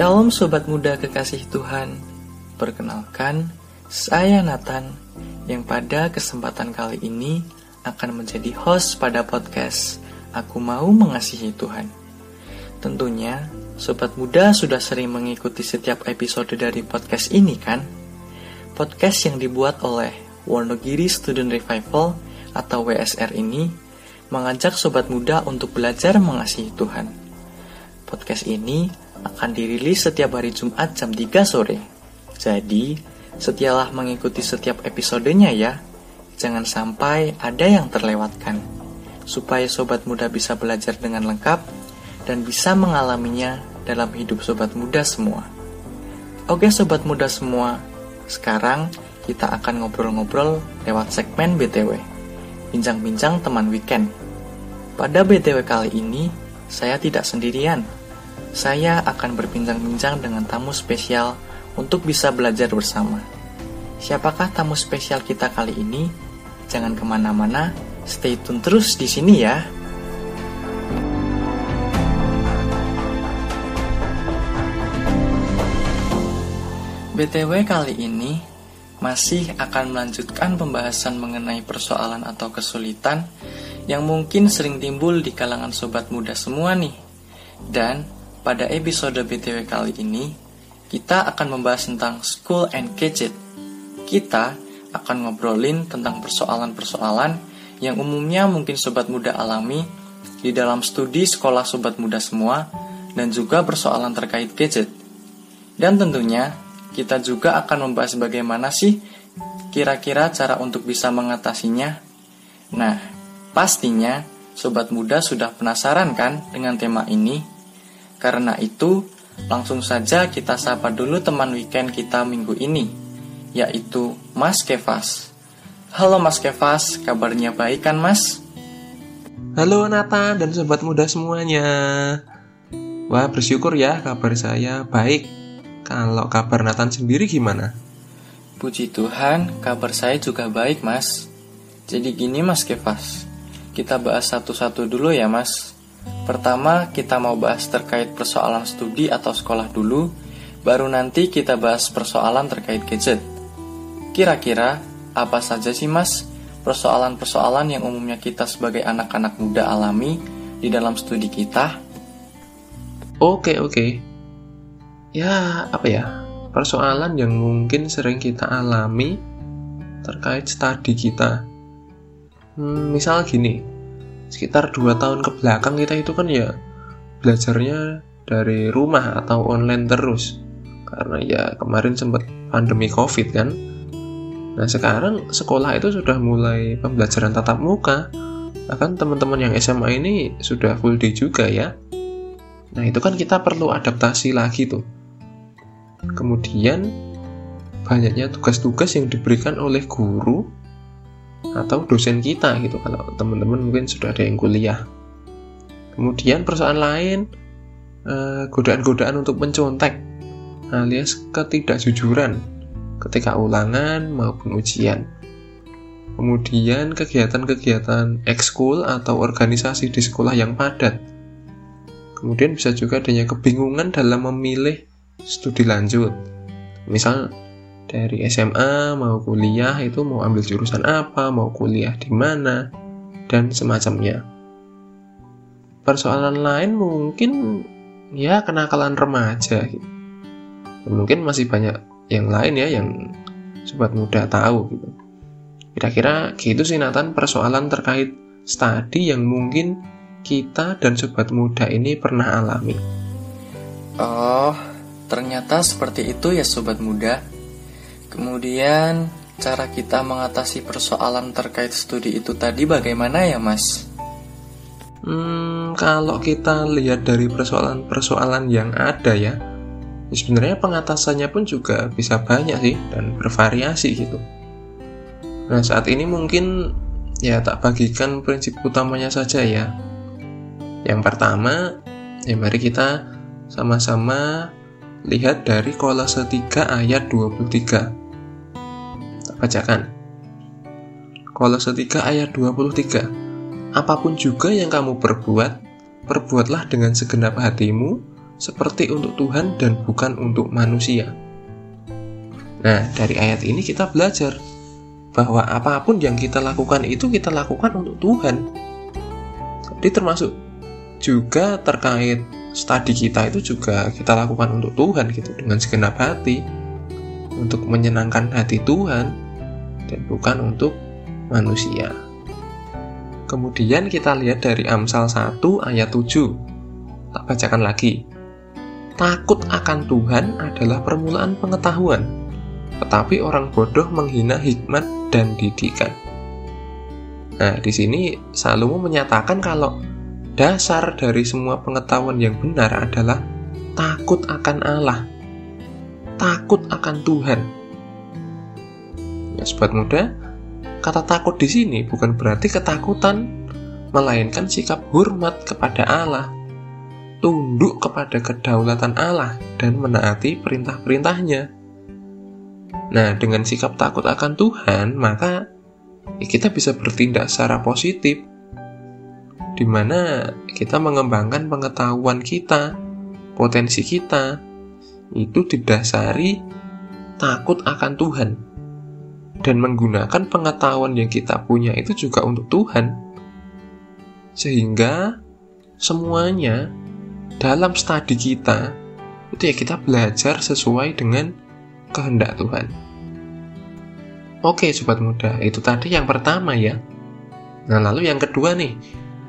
Shalom sobat muda kekasih Tuhan. Perkenalkan, saya Nathan yang pada kesempatan kali ini akan menjadi host pada podcast Aku Mau Mengasihi Tuhan. Tentunya, sobat muda sudah sering mengikuti setiap episode dari podcast ini kan? Podcast yang dibuat oleh Wonogiri Student Revival atau WSR ini mengajak sobat muda untuk belajar mengasihi Tuhan. Podcast ini akan dirilis setiap hari Jumat jam 3 sore. Jadi, setialah mengikuti setiap episodenya ya. Jangan sampai ada yang terlewatkan. Supaya sobat muda bisa belajar dengan lengkap dan bisa mengalaminya dalam hidup sobat muda semua. Oke sobat muda semua, sekarang kita akan ngobrol-ngobrol lewat segmen BTW. Bincang-bincang teman weekend. Pada BTW kali ini, saya tidak sendirian saya akan berbincang-bincang dengan tamu spesial untuk bisa belajar bersama. Siapakah tamu spesial kita kali ini? Jangan ke mana-mana, stay tune terus di sini ya. BTW kali ini masih akan melanjutkan pembahasan mengenai persoalan atau kesulitan yang mungkin sering timbul di kalangan sobat muda semua nih. Dan pada episode BTW kali ini, kita akan membahas tentang school and gadget. Kita akan ngobrolin tentang persoalan-persoalan yang umumnya mungkin sobat muda alami di dalam studi sekolah sobat muda semua dan juga persoalan terkait gadget. Dan tentunya kita juga akan membahas bagaimana sih kira-kira cara untuk bisa mengatasinya. Nah, pastinya sobat muda sudah penasaran kan dengan tema ini? Karena itu, langsung saja kita sapa dulu teman weekend kita minggu ini, yaitu Mas Kevas. Halo Mas Kevas, kabarnya baik kan Mas? Halo Nathan dan sobat muda semuanya. Wah bersyukur ya kabar saya baik. Kalau kabar Nathan sendiri gimana? Puji Tuhan, kabar saya juga baik mas. Jadi gini mas Kevas, kita bahas satu-satu dulu ya mas. Pertama, kita mau bahas terkait persoalan studi atau sekolah dulu, baru nanti kita bahas persoalan terkait gadget. Kira-kira, apa saja sih mas persoalan-persoalan yang umumnya kita sebagai anak-anak muda alami di dalam studi kita? Oke, oke. Ya, apa ya? Persoalan yang mungkin sering kita alami terkait studi kita. Hmm, misal gini, sekitar dua tahun ke belakang kita itu kan ya belajarnya dari rumah atau online terus. Karena ya kemarin sempat pandemi covid kan. Nah sekarang sekolah itu sudah mulai pembelajaran tatap muka. Bahkan teman-teman yang SMA ini sudah full day juga ya. Nah itu kan kita perlu adaptasi lagi tuh. Kemudian banyaknya tugas-tugas yang diberikan oleh guru atau dosen kita gitu kalau teman-teman mungkin sudah ada yang kuliah. Kemudian persoalan lain eh, godaan-godaan untuk mencontek alias ketidakjujuran ketika ulangan maupun ujian. Kemudian kegiatan-kegiatan ekskul atau organisasi di sekolah yang padat. Kemudian bisa juga adanya kebingungan dalam memilih studi lanjut. Misal dari SMA mau kuliah itu mau ambil jurusan apa, mau kuliah di mana, dan semacamnya. Persoalan lain mungkin ya kenakalan remaja gitu. Mungkin masih banyak yang lain ya yang sobat muda tahu gitu. Kira-kira gitu sih Nathan persoalan terkait studi yang mungkin kita dan sobat muda ini pernah alami. Oh, ternyata seperti itu ya sobat muda. Kemudian, cara kita mengatasi persoalan terkait studi itu tadi bagaimana ya, Mas? Hmm, kalau kita lihat dari persoalan-persoalan yang ada ya, ya, sebenarnya pengatasannya pun juga bisa banyak sih dan bervariasi gitu. Nah, saat ini mungkin ya tak bagikan prinsip utamanya saja ya. Yang pertama, ya mari kita sama-sama lihat dari kolase 3 ayat 23 bacakan. Kolose 3 ayat 23. Apa pun juga yang kamu perbuat, perbuatlah dengan segenap hatimu seperti untuk Tuhan dan bukan untuk manusia. Nah, dari ayat ini kita belajar bahwa apa pun yang kita lakukan itu kita lakukan untuk Tuhan. Jadi termasuk juga terkait studi kita itu juga kita lakukan untuk Tuhan gitu dengan segenap hati untuk menyenangkan hati Tuhan dan bukan untuk manusia. Kemudian kita lihat dari Amsal 1 ayat 7. Tak bacakan lagi. Takut akan Tuhan adalah permulaan pengetahuan, tetapi orang bodoh menghina hikmat dan didikan. Nah, di sini Salomo menyatakan kalau dasar dari semua pengetahuan yang benar adalah takut akan Allah, takut akan Tuhan. Ya, sobat muda, Kata takut di sini bukan berarti ketakutan, melainkan sikap hormat kepada Allah, tunduk kepada kedaulatan Allah, dan menaati perintah-perintahnya. Nah, dengan sikap takut akan Tuhan, maka kita bisa bertindak secara positif, di mana kita mengembangkan pengetahuan kita, potensi kita, itu didasari takut akan Tuhan dan menggunakan pengetahuan yang kita punya itu juga untuk Tuhan. Sehingga semuanya dalam studi kita itu ya kita belajar sesuai dengan kehendak Tuhan. Oke sobat muda, itu tadi yang pertama ya. Nah lalu yang kedua nih,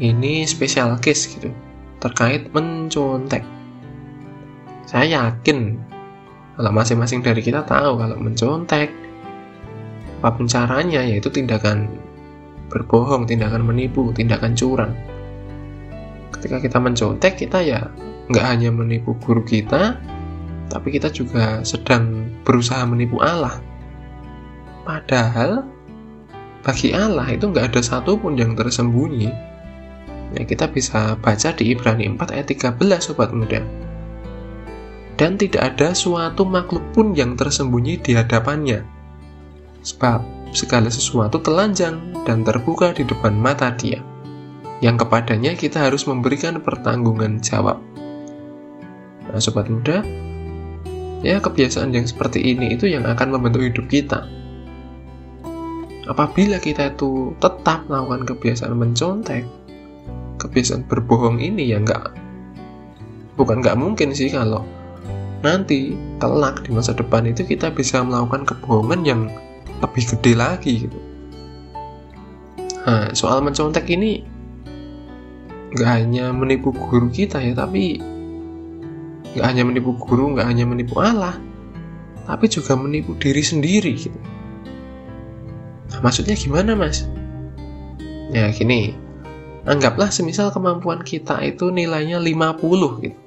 ini spesial case gitu, terkait mencontek. Saya yakin kalau masing-masing dari kita tahu kalau mencontek apa pun caranya yaitu tindakan berbohong, tindakan menipu, tindakan curang. Ketika kita mencontek, kita ya nggak hanya menipu guru kita, tapi kita juga sedang berusaha menipu Allah. Padahal bagi Allah itu nggak ada satupun yang tersembunyi. Ya, kita bisa baca di Ibrani 4 ayat 13 Sobat Muda. Dan tidak ada suatu makhluk pun yang tersembunyi di hadapannya sebab segala sesuatu telanjang dan terbuka di depan mata dia, yang kepadanya kita harus memberikan pertanggungan jawab. Nah, sobat muda, ya kebiasaan yang seperti ini itu yang akan membentuk hidup kita. Apabila kita itu tetap melakukan kebiasaan mencontek, kebiasaan berbohong ini ya nggak, bukan nggak mungkin sih kalau nanti kelak di masa depan itu kita bisa melakukan kebohongan yang lebih gede lagi gitu. Nah, soal mencontek ini nggak hanya menipu guru kita ya, tapi nggak hanya menipu guru, nggak hanya menipu Allah, tapi juga menipu diri sendiri gitu. Nah, maksudnya gimana mas? Ya gini, anggaplah semisal kemampuan kita itu nilainya 50 gitu.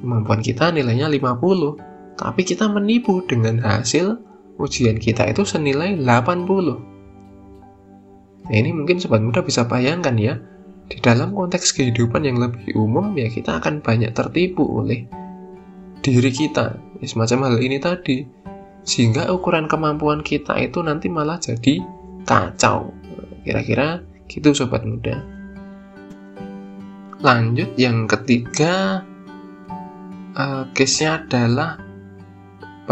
Kemampuan kita nilainya 50, tapi kita menipu dengan hasil ujian kita itu senilai 80. Nah, ini mungkin sobat muda bisa bayangkan ya, di dalam konteks kehidupan yang lebih umum ya kita akan banyak tertipu oleh diri kita, ya, semacam hal ini tadi. Sehingga ukuran kemampuan kita itu nanti malah jadi kacau. Kira-kira gitu sobat muda. Lanjut yang ketiga, uh, case-nya adalah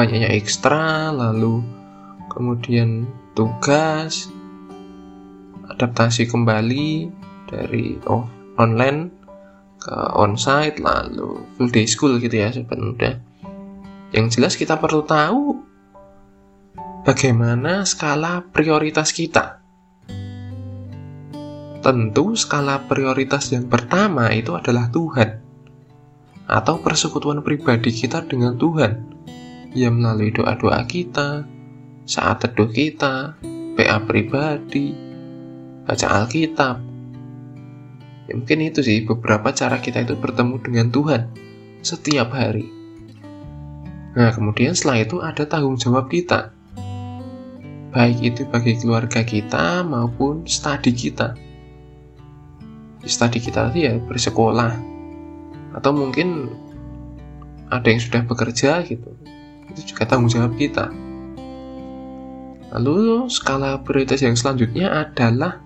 banyaknya ekstra lalu kemudian tugas adaptasi kembali dari off, online ke onsite lalu full day school gitu ya sebenarnya yang jelas kita perlu tahu bagaimana skala prioritas kita. Tentu skala prioritas yang pertama itu adalah Tuhan atau persekutuan pribadi kita dengan Tuhan ya melalui doa-doa kita, saat teduh kita, PA pribadi, baca Alkitab. Ya, mungkin itu sih beberapa cara kita itu bertemu dengan Tuhan setiap hari. Nah, kemudian setelah itu ada tanggung jawab kita. Baik itu bagi keluarga kita maupun studi kita. Studi kita itu ya bersekolah. Atau mungkin ada yang sudah bekerja gitu itu juga tanggung jawab kita. Lalu skala prioritas yang selanjutnya adalah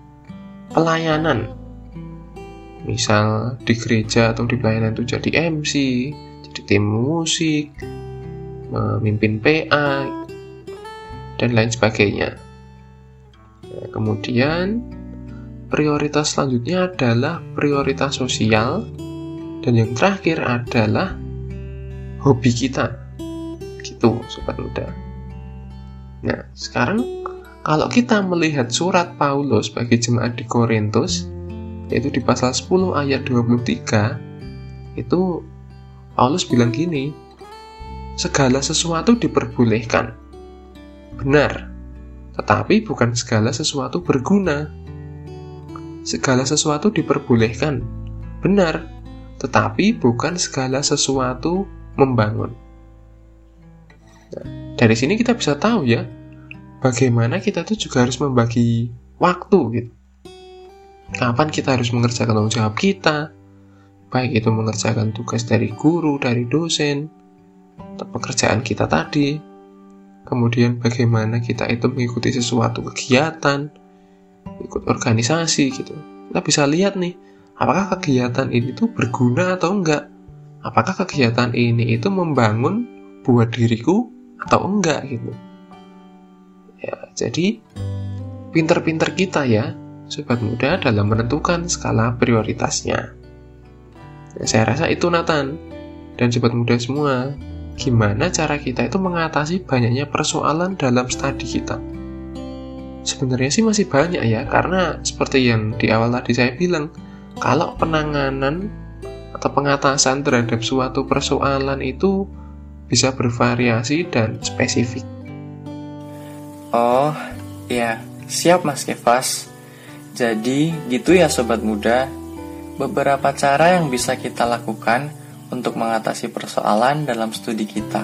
pelayanan. misal di gereja atau di pelayanan itu jadi MC jadi tim musik memimpin PA dan lain sebagainya nah, kemudian prioritas selanjutnya adalah prioritas sosial dan yang terakhir adalah hobi kita gitu sobat muda. Nah sekarang kalau kita melihat surat Paulus bagi jemaat di Korintus yaitu di pasal 10 ayat 23 itu Paulus bilang gini segala sesuatu diperbolehkan. Benar tetapi bukan segala sesuatu berguna. Segala sesuatu diperbolehkan. Benar tetapi bukan segala sesuatu membangun dari sini kita bisa tahu ya bagaimana kita tuh juga harus membagi waktu gitu kapan kita harus mengerjakan tanggung jawab kita, baik itu mengerjakan tugas dari guru, dari dosen, pekerjaan kita tadi, kemudian bagaimana kita itu mengikuti sesuatu kegiatan, ikut organisasi gitu. Kita bisa lihat nih, apakah kegiatan ini tuh berguna atau enggak? Apakah kegiatan ini itu membangun buat diriku atau enggak gitu. Ya, jadi pinter-pinter kita ya sobat muda dalam menentukan skala prioritasnya. Nah, saya rasa itu Nathan dan sobat muda semua. Gimana cara kita itu mengatasi banyaknya persoalan dalam studi kita? Sebenarnya sih masih banyak ya, karena seperti yang di awal tadi saya bilang, kalau penanganan atau pengatasan terhadap suatu persoalan itu bisa bervariasi dan spesifik. Oh, ya, siap Mas Kevas. Jadi, gitu ya sobat muda, beberapa cara yang bisa kita lakukan untuk mengatasi persoalan dalam studi kita.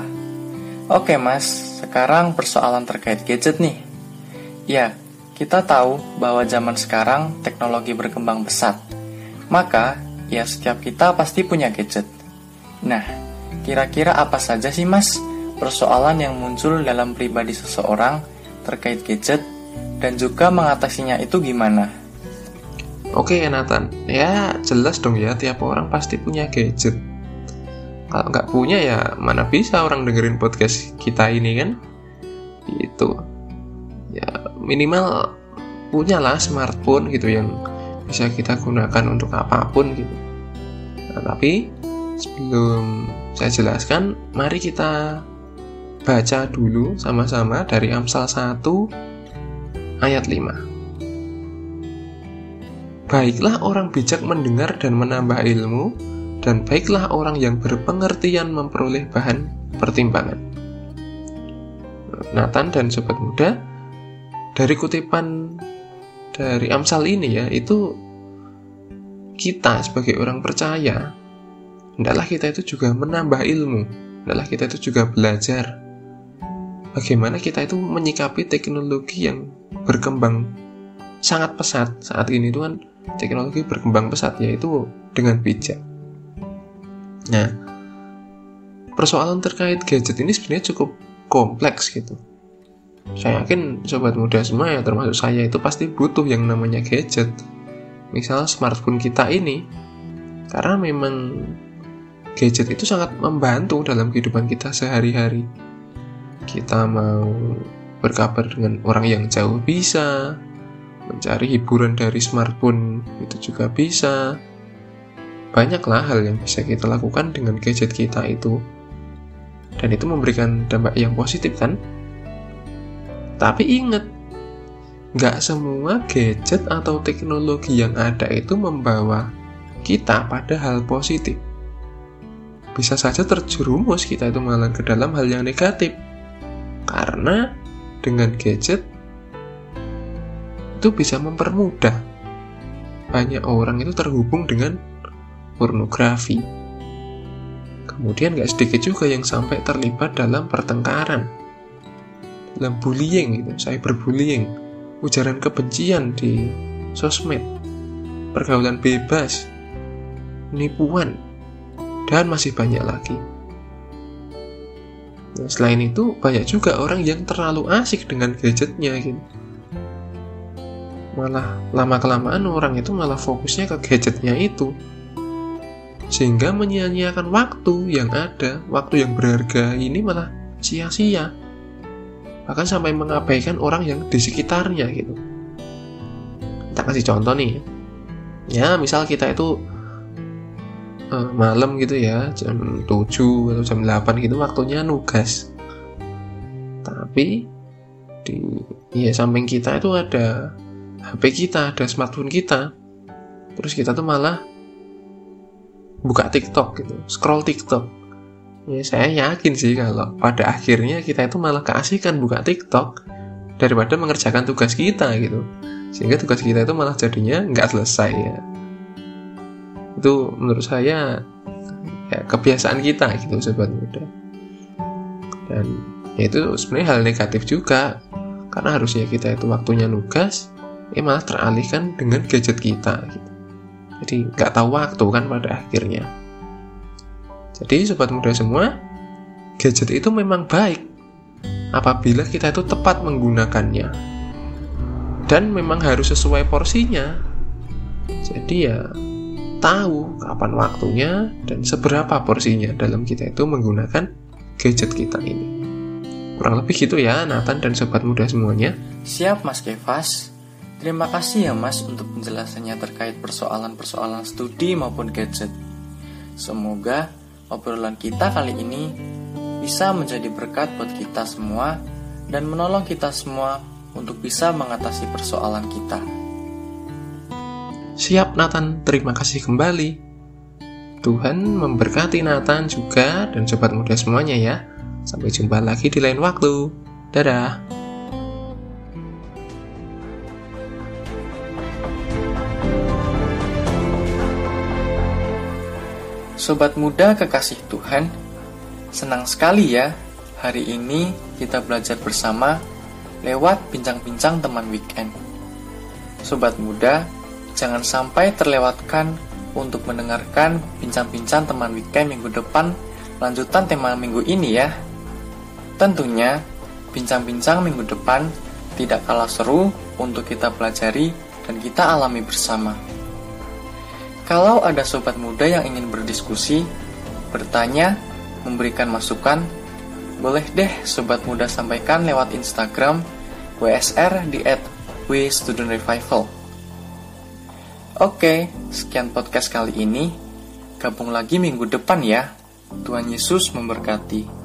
Oke mas, sekarang persoalan terkait gadget nih. Ya, kita tahu bahwa zaman sekarang teknologi berkembang pesat. Maka, ya setiap kita pasti punya gadget. Nah, kira-kira apa saja sih mas persoalan yang muncul dalam pribadi seseorang terkait gadget dan juga mengatasinya itu gimana? Oke Nathan, ya jelas dong ya tiap orang pasti punya gadget. Kalau nggak punya ya mana bisa orang dengerin podcast kita ini kan? Itu ya minimal punyalah smartphone gitu yang bisa kita gunakan untuk apa pun gitu. Nah, tapi sebelum saya jelaskan, mari kita baca dulu sama-sama dari Amsal 1 ayat 5. Baiklah orang bijak mendengar dan menambah ilmu, dan baiklah orang yang berpengertian memperoleh bahan pertimbangan. Nathan dan sobat muda, dari kutipan dari Amsal ini ya, itu kita sebagai orang percaya, hendaklah kita itu juga menambah ilmu, hendaklah kita itu juga belajar bagaimana kita itu menyikapi teknologi yang berkembang sangat pesat saat ini itu kan teknologi berkembang pesat yaitu dengan bijak. Nah, persoalan terkait gadget ini sebenarnya cukup kompleks gitu. Saya yakin sobat muda semua ya termasuk saya itu pasti butuh yang namanya gadget. Misal smartphone kita ini karena memang gadget itu sangat membantu dalam kehidupan kita sehari-hari. Kita mau berkabar dengan orang yang jauh bisa, mencari hiburan dari smartphone itu juga bisa. Banyaklah hal yang bisa kita lakukan dengan gadget kita itu. Dan itu memberikan dampak yang positif kan? Tapi ingat, nggak semua gadget atau teknologi yang ada itu membawa kita pada hal positif. Bisa saja terjerumus kita itu malah ke dalam hal yang negatif. Karena dengan gadget itu bisa mempermudah banyak orang itu terhubung dengan pornografi. Kemudian gak sedikit juga yang sampai terlibat dalam pertengkaran, dalam bullying gitu, cyberbullying, ujaran kebencian di sosmed, pergaulan bebas, penipuan, dan masih banyak lagi. Nah, selain itu, banyak juga orang yang terlalu asik dengan gadgetnya gitu malah lama-kelamaan orang itu malah fokusnya ke gadgetnya itu. Sehingga menyia-nyiakan waktu yang ada, waktu yang berharga ini malah sia-sia. Bahkan sampai mengabaikan orang yang di sekitarnya gitu. Kita kasih contoh nih. Ya, misal kita itu uh, malam gitu ya, jam 7 atau jam 8 gitu waktunya nugas. Tapi di ya samping kita itu ada HP kita, ada smartphone kita. Terus kita tuh malah buka TikTok gitu, scroll TikTok. Ya saya yakin sih kalau pada akhirnya kita itu malah keasikan buka TikTok daripada mengerjakan tugas kita gitu. Sehingga tugas kita itu malah jadinya nggak selesai ya. Itu menurut saya ya, kebiasaan kita gitu sobat muda. Dan ya itu sebenarnya hal negatif juga karena harusnya kita itu waktunya nugas eh malah teralihkan dengan gadget kita gitu. jadi nggak tahu waktu kan pada akhirnya jadi sobat muda semua gadget itu memang baik apabila kita itu tepat menggunakannya dan memang harus sesuai porsinya jadi ya tahu kapan waktunya dan seberapa porsinya dalam kita itu menggunakan gadget kita ini Kurang lebih gitu ya Nathan dan sobat muda semuanya. Siap Mas Kevas. Terima kasih ya Mas untuk penjelasannya terkait persoalan-persoalan studi maupun gadget. Semoga obrolan kita kali ini bisa menjadi berkat buat kita semua dan menolong kita semua untuk bisa mengatasi persoalan kita. Siap Nathan, terima kasih kembali. Tuhan memberkati Nathan juga dan sobat muda semuanya ya. Sampai jumpa lagi di lain waktu. Dadah. Sobat muda kekasih Tuhan, senang sekali ya hari ini kita belajar bersama lewat bincang-bincang teman weekend. Sobat muda, jangan sampai terlewatkan untuk mendengarkan bincang-bincang teman weekend minggu depan lanjutan tema minggu ini ya. Tentunya, bincang-bincang minggu depan tidak kalah seru untuk kita pelajari dan kita alami bersama. Kalau ada sobat muda yang ingin berdiskusi, bertanya, memberikan masukan, boleh deh sobat muda sampaikan lewat Instagram WSR di at Revival. Oke, sekian podcast kali ini. Gabung lagi minggu depan ya. Tuhan Yesus memberkati.